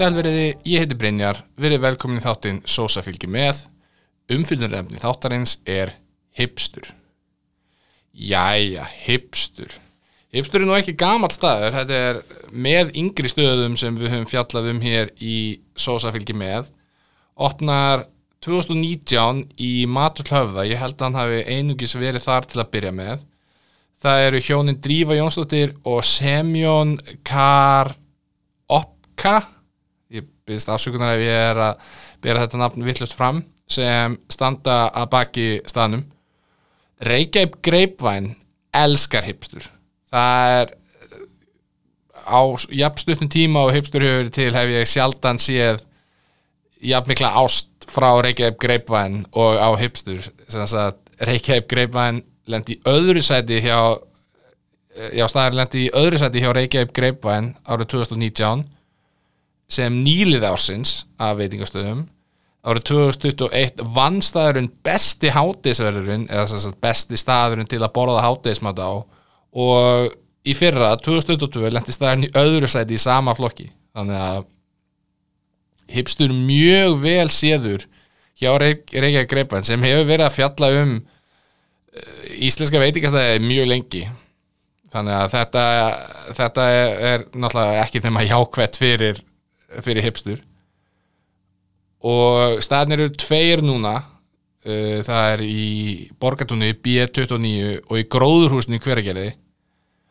Sælveriði, ég heiti Brynjar, verið velkomin í þáttinn Sósa fylgir með. Umfyllunarefni þáttarins er hipstur. Jæja, hipstur. Hipstur er nú ekki gamalt staður, þetta er með yngri stöðum sem við höfum fjallað um hér í Sósa fylgir með. Opnar 2019 í Maturhlöfða, ég held að hann hafi einungis verið þar til að byrja með. Það eru hjónin Drífa Jónsdóttir og Semjón Kar Opka ég byrðist afsökunar ef ég er að bera þetta nafn vittlust fram sem standa að baki staðnum. Reykjavík Greipvæn elskar hipstur það er á jafnstutnum tíma og hipstur hefur verið til hef ég sjaldan séð jafn mikla ást frá Reykjavík Greipvæn og á hipstur Reykjavík Greipvæn lendi í öðru sæti hjá já staðar lendi í öðru sæti hjá Reykjavík Greipvæn árið 2019 sem nýlið ársins af veitingastöðum árið 2021 vann staðurinn besti hátegisverðurinn eða besti staðurinn til að borða hátegismat á og í fyrra 2022 lendi staðurinn í öðru sæti í sama flokki. Þannig að hipstur mjög vel séður hjá Reykjavík Greipvæn sem hefur verið að fjalla um íslenska veitingastæði mjög lengi. Þannig að þetta, þetta er, er náttúrulega ekki þeim að jákvætt fyrir, fyrir hipstur og staðin eru tveir núna uh, það er í Borgatúni B29 og í Gróðurhúsinu í Hveragerði.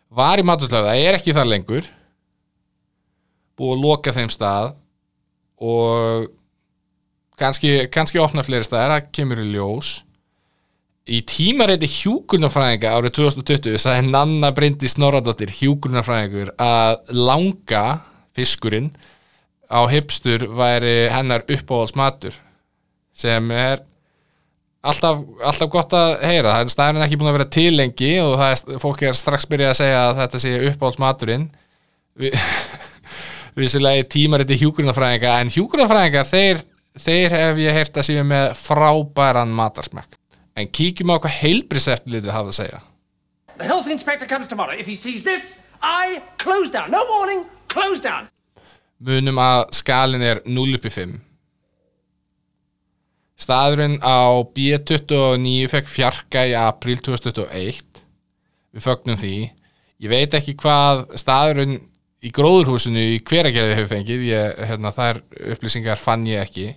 Var í maturslöfu, það er ekki þar lengur. Búið að loka þeim stað og kannski, kannski opna fleiri staðar, það kemur í ljós. Í tímareiti hjúkurnafræðinga árið 2020 sagði Nanna Bryndi Snorradóttir hjúkurnafræðingur að langa fiskurinn á hipstur væri hennar uppáhaldsmatur sem er alltaf, alltaf gott að heyra það er ekki búin að vera til lengi og er, fólk er strax byrjað að segja að þetta sé uppáhaldsmaturinn Vi, vissilega tímareiti hjúkurnafræðinga en hjúkurnafræðingar þeir, þeir hef ég heyrt að séu með frábæran matarsmekk En kíkjum á hvað heilbriseftlitið hafa að segja. The health inspector comes tomorrow. If he sees this, I close down. No warning, close down. Munum að skalin er 0 uppi 5. Staðurinn á B29 fekk fjarka í april 2021. Við fögnum því. Ég veit ekki hvað staðurinn í gróðurhúsinu í hveragerði hefur fengið. Ég, hérna, þær upplýsingar fann ég ekki.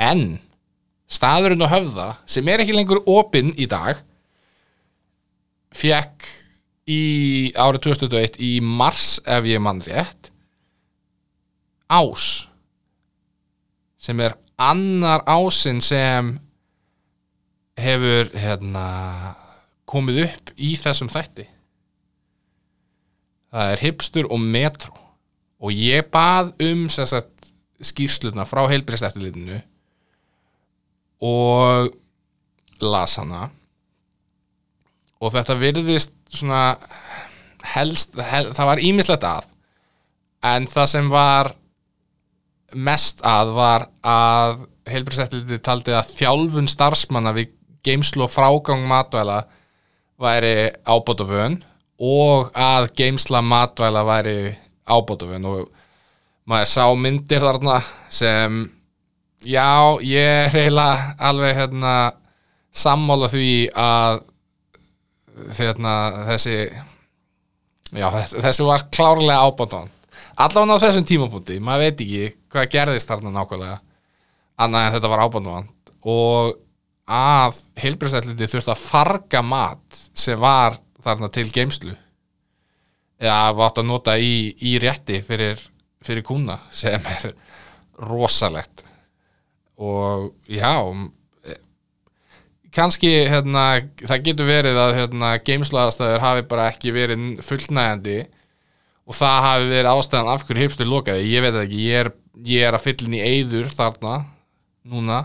En staðurinn á höfða sem er ekki lengur opinn í dag fekk í árið 2001 í mars ef ég mann rétt ás sem er annar ásinn sem hefur hérna, komið upp í þessum þætti. Það er hipstur og metro. Og ég bað um sagt, skýrsluna frá heilbrist eftirlitinu og las hana. Og þetta virðist svona helst, hel, það var ímislegt að en það sem var mest að var að heilbjörnsettliti taldi að þjálfun starfsmanna við geimslu og frágang matvæla væri ábótafön og að geimsla matvæla væri ábótafön og maður sá myndir þarna sem já, ég er eiginlega alveg hérna sammála því að hérna, þessi já, þessi var klárlega ábótafön allavega á þessum tímapunkti, maður veit ekki hvað gerðist þarna nákvæmlega annað en þetta var ábandvand og að heilbjörnstælliti þurfti að farga mat sem var þarna til geimslu eða vátt að nota í, í rétti fyrir, fyrir kuna sem er rosalegt. Og já kannski hérna, það getur verið að hérna, geimsluaðastæður hafi bara ekki verið fullnægandi og það hafi verið ástæðan af hverju hipstur lokaði, ég veit ekki. Ég er, ég er að fyllin í eyður þarna núna.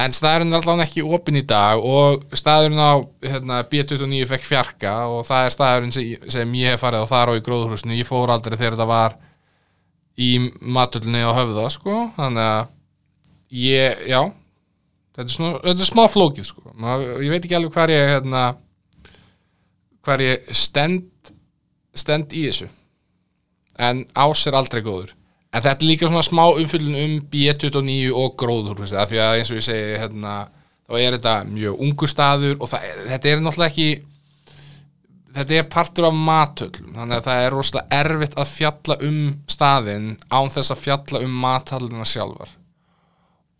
En staðurinn er allavega ekki opinn í dag og staðurinn á hérna, B29 fekk fjarka og það er staðurinn sem, sem ég hef farið á þar og í gróðhúsinu, ég fór aldrei þegar þetta var í matullinu á höfða sko, þannig að ég, já þetta er, svona, þetta er smá flókið sko. Ég veit ekki alveg hver ég hérna, hver ég stend stend í þessu. En ás er aldrei góður. En þetta er líka svona smá umfyllun um B29 og gróðurhúsið af því að eins og ég segi hérna, þá er þetta mjög ungur staður og er- þetta er náttúrulega ekki þetta er partur af matöllum þannig að það er rosalega erfitt að fjalla um staðinn án þess að fjalla um mathallina sjálfar.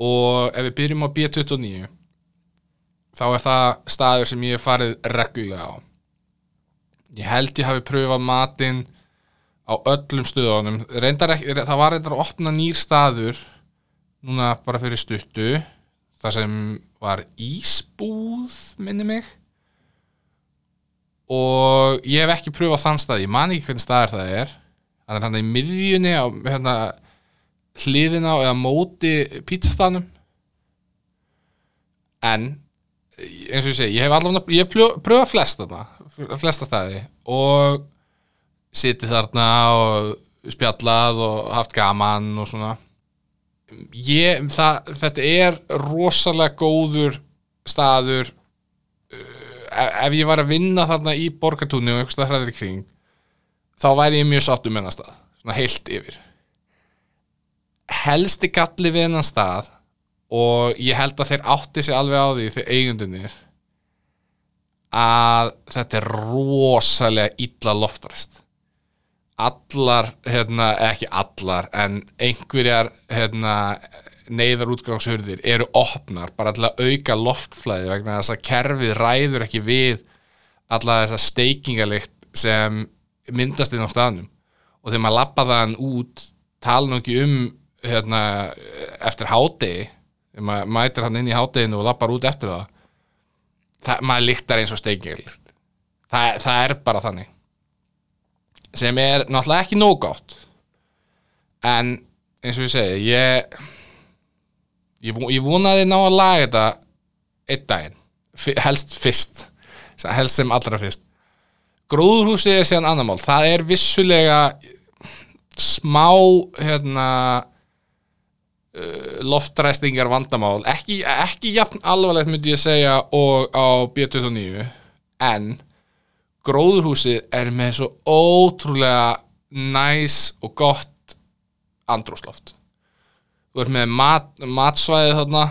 Og ef við byrjum á B29 þá er það staður sem ég hef farið reglulega á ég held ég hafi pröfað matinn á öllum stöðunum. Reyndar ekki, það var reyndar að opna nýr staður núna bara fyrir stuttu þar sem var ísbúð minni mig. Og ég hef ekki pröfað þann stað, ég man ekki hvernig staður það er. Það er hann í miðjunni á hérna, hliðina eða móti pítsastaðnum. En eins og ég segi, ég hef allavega ég hef pröfað- flesta þarna flesta staði og sitið þarna og spjallað og haft gaman og svona. Ég, það, þetta er rosalega góður staður uh, ef, ef ég var að vinna þarna í borgartúni og einhverstað hræðir í kring þá væri ég mjög sáttum með hennar stað svona heilt yfir. Helsti galli við hennar stað og ég held að þeir átti sig alveg á því þegar eigundinir að þetta er rosalega illa loftræst allar, hérna, ekki allar en einhverjar hérna, neyðar útgangshurðir eru opnar bara til að auka loftflæði vegna þess að kerfið ræður ekki við alla þessa steikingalikt sem myndast inn á staðnum. Og þegar maður lappa þann út tala nú ekki um hérna, eftir hádegi þegar maður mætir hann inn í hádeginu og lappar út eftir það, það maður líktar eins og steikingalikt það, það er bara þannig. Sem er náttúrulega ekki nóg gátt en eins og ég segi ég ég, ég vonaði ná að laga þetta einn daginn, helst fyrst. Helst sem allra fyrst. Gróðurhúsið er síðan annar mál. Það er vissulega smá hérna loftræstingar vandamál. Ekki, ekki jafn alvarlegt myndi ég segja og á B29 en gróðurhúsið er með svo ótrúlega næs og gott andrúsloft þú ert með mat, matsvæði þarna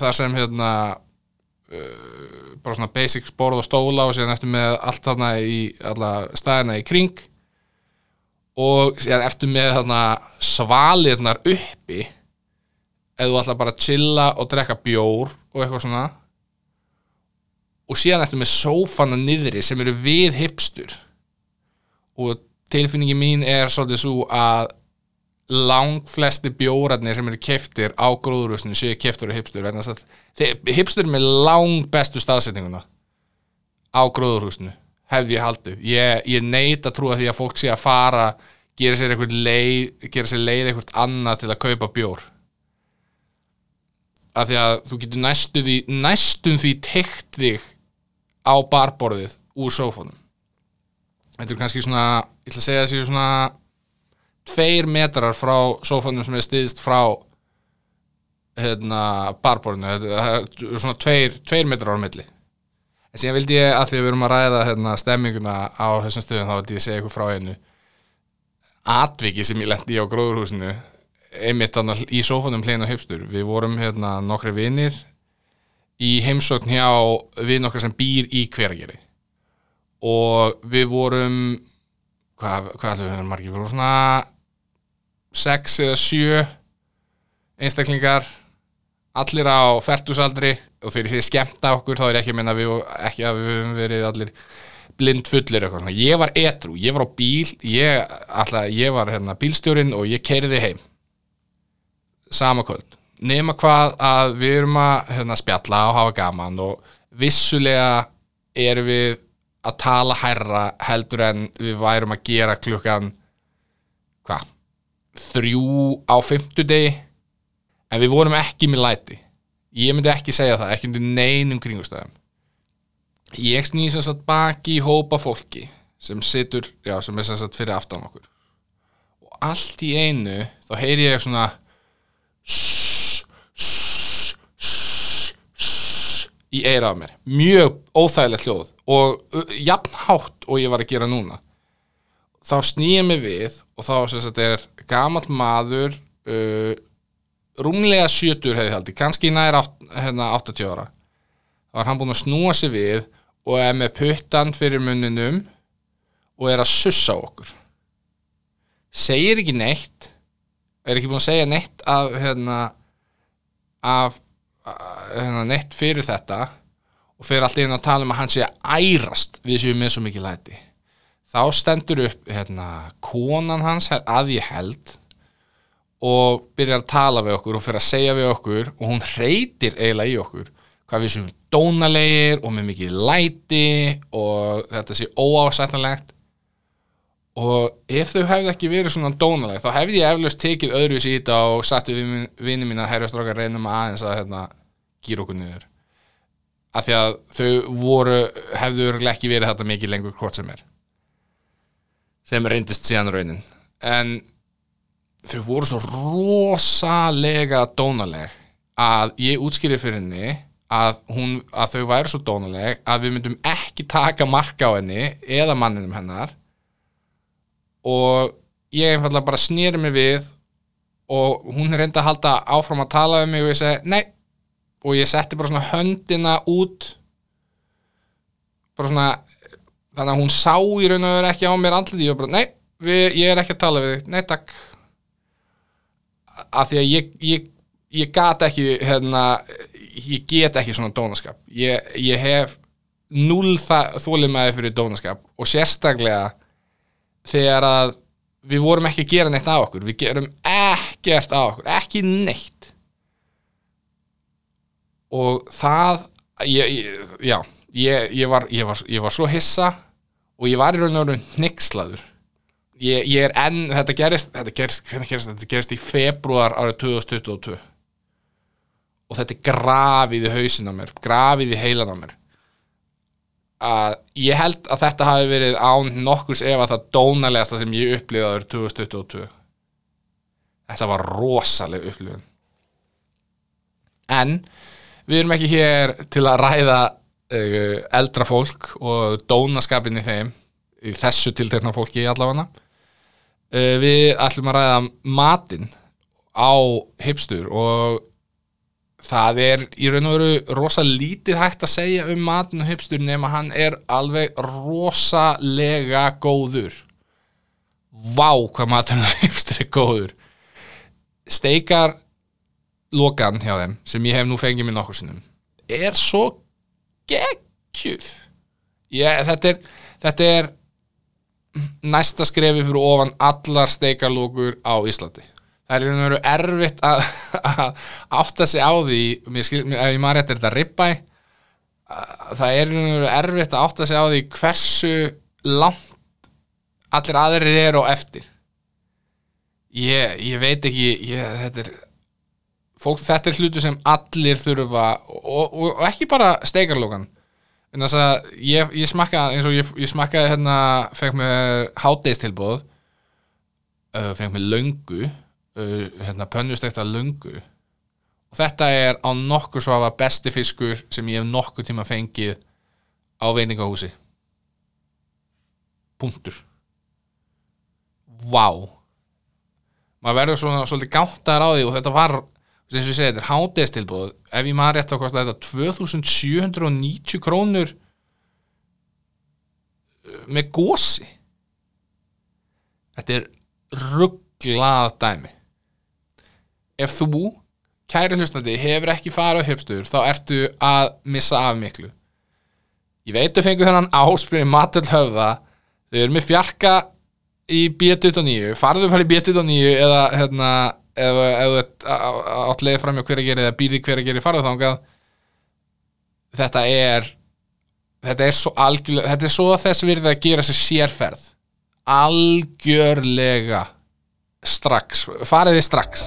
þar sem hérna uh, bara svona basic borð og stóla og síðan ertu með allt þarna í alla staðina í kring. Og síðan ertu með þarna svalirnar uppi ef þú ætla bara að chilla og drekka bjór og eitthvað svona. Og síðan ertu með sófana niðri sem eru við hipstur. Og tilfinningi mín er svolítið svo að lang flesti bjórarnir sem eru keftir á gróðurhúsinu séu keftur og hipstur hipstur með lang bestu staðsetninguna á gróðurhúsinu hefði ég haldið. Ég, ég neit að trúa því að fólk sé að fara gera sér leið gera sér leið eitthvað annað til að kaupa bjór af því að þú getur næstu því, næstum því tekt þig á barborðið úr sófónum þetta er kannski svona ég ætla að segja þessi svona tveir metrar frá sófónum sem er stiðist frá hérna barborðinu. Það er svona tveir, tveir metrar á milli. En síðan vildi ég að því að við erum að ræða hérna, stemminguna á þessum stöðum þá vildi ég segja ykkur frá einu atviki sem ég lendi í á gróðurhúsinu einmitt þannig í sófanum hlein og hipstur við vorum hérna nokkri vinir í heimsókn hjá vin okkar sem býr í hverageri og við vorum hvað, hvað ætlum við vera margir? Við vorum svona sex eða sjö einstaklingar allir á fertusaldri og þegar ég segi skemmta okkur þá er ekki að minna við, ekki að við höfum verið allir blind fullir eitthvað svona. ég var etru, ég var á bíl ég, alltaf, ég var hérna, bílstjórinn og ég keiriði heim sama kvöld. Nema hvað að við erum að hérna, spjalla og hafa gaman og vissulega erum við að tala hærra heldur en við værum að gera klukkan hvað þrjú á fimmtudegi. En við vorum ekki með læti. Ég myndi ekki segja það, ekki undir neinum kringustæðum ég snýs þess að baki í hópa fólki sem situr, já, sem er þess að fyrir aftan okkur. Og allt í einu þá heyri ég svona í eira á mér. Mjög óþægilegt hljóð og uh, jafn hátt og ég var að gera núna. Þá snýja mig við og þá sem sagt er gamall maður uh, rúmlega sjötur hefði haldi, kannski nær átt, hérna, 80 ára. Þá var hann búinn að snúa sig við og er með puttan fyrir munninum og er að sussa okkur. Segir ekki neitt er ekki búinn að segja neitt af hérna af neitt fyrir þetta og fyrir allt í einu að tala um að hann sé að ærast við séum með svo mikið læti. Þá stendur upp hérna, konan hans að ég held og byrjar að tala við okkur og fyrir að segja við okkur og hún reytir eiginlega í okkur hvað við séum dónalegir og með mikið læti og þetta sé óásættanlegt og ef þau hefði ekki verið svona dónaleg þá hefði ég eflaust tekið öðruvis í þetta og satt við vinni mín að herjastrókar reynum aðeins að hérna, gýra okkur niður. Af því að þau voru hefðu örgulega ekki verið þetta mikið lengur hvort sem er. Sem reyndist síðan raunin. En þau voru svo rosalega dónaleg að ég útskýri fyrir henni að, hún, að þau væri svo dónaleg að við myndum ekki taka marka á henni eða manninum hennar og ég einfallega bara snýri mig við og hún reyndi að halda áfram að tala um mig og ég segi nei. Og ég setti bara svona höndina út. Bara svona þannig að hún sá í raun og veru ekki á mér andliti og bara nei, við, ég er ekki að tala við þig. Nei takk. Af því að ég, ég, ég gat ekki hérna, ég get ekki svona dónaskap. Ég, ég hef null þólið með fyrir dónaskap og sérstaklega þegar að við vorum ekki að gera neitt á okkur. Við gerum ekkert á okkur. Ekki neitt. Og það ég, ég, já, ég, var, var, ég var svo hissa og ég var í raun og raun nixlaður ég er enn, þetta gerist þetta gerist, gerist, þetta? Gerist í februar árið 2022 og þetta er grafið í hausin á mér grafið í heilan á mér að ég held að þetta hafi verið án nokkurs ef að það dónalegasta sem ég upplýðaður 2022 þetta var rosaleg upplýðun en við erum ekki hér til að ræða uh, eldra fólk og dónaskapin í þeim í þessu tiltekna fólki allavega. Uh, við ætlum að ræða matin á hipstur og það er í raun og veru rosa lítið hægt að segja um matin og hipstur nema hann er alveg rosalega góður. Vá hvað matin og hipstur er góður. Steikar lokan hjá þeim sem ég hef nú fengið mér nokkur sinnum er svo geggjuð. Ég, þetta, þetta er næsta skrefi fyrir ofan allar steikarlókur á Íslandi það er veginn erfitt að, átta sig á því. Ef ég maður rétt er þetta ribbæ það er veginn erfitt að átta sig á því hversu langt allir aðrir eru og eftir. Ég, ég veit ekki ég, þetta er fólk, þetta er hlutu sem allir þurfa og, og, og ekki bara steikarlókan en þess að ég, ég smakkaði eins og ég, ég smakkaði hérna fekk með hátdeistilbóð uh, fekk með löngu uh, hérna pönnustekta löngu. Og þetta er á nokkur svafa besti fiskur sem ég hef nokkur tíma fengið á veiningahúsi punktur. Vá. Maður verður svona svolítið gáttar á því og þetta var eins og ég segi, þetta er hátestilbúð ef ég maður rétt á kosta þetta 2790 krónur uh, með gósi þetta er rugglað dæmi ef þú kæri hlustandi hefur ekki farað höfstur þá ertu að missa af miklu. Ég veit að fengu þennan áspyrni matul höfða. Þau eru með fjarka í B29 farðu bara í B29 eða hérna átt leiði fram hjá hver að gera eða býði hver að gera í farðuþángað þetta er þetta er svo algjörlega þetta er svo þess virðið að gera sér sérferð. Algjörlega strax. Fariði strax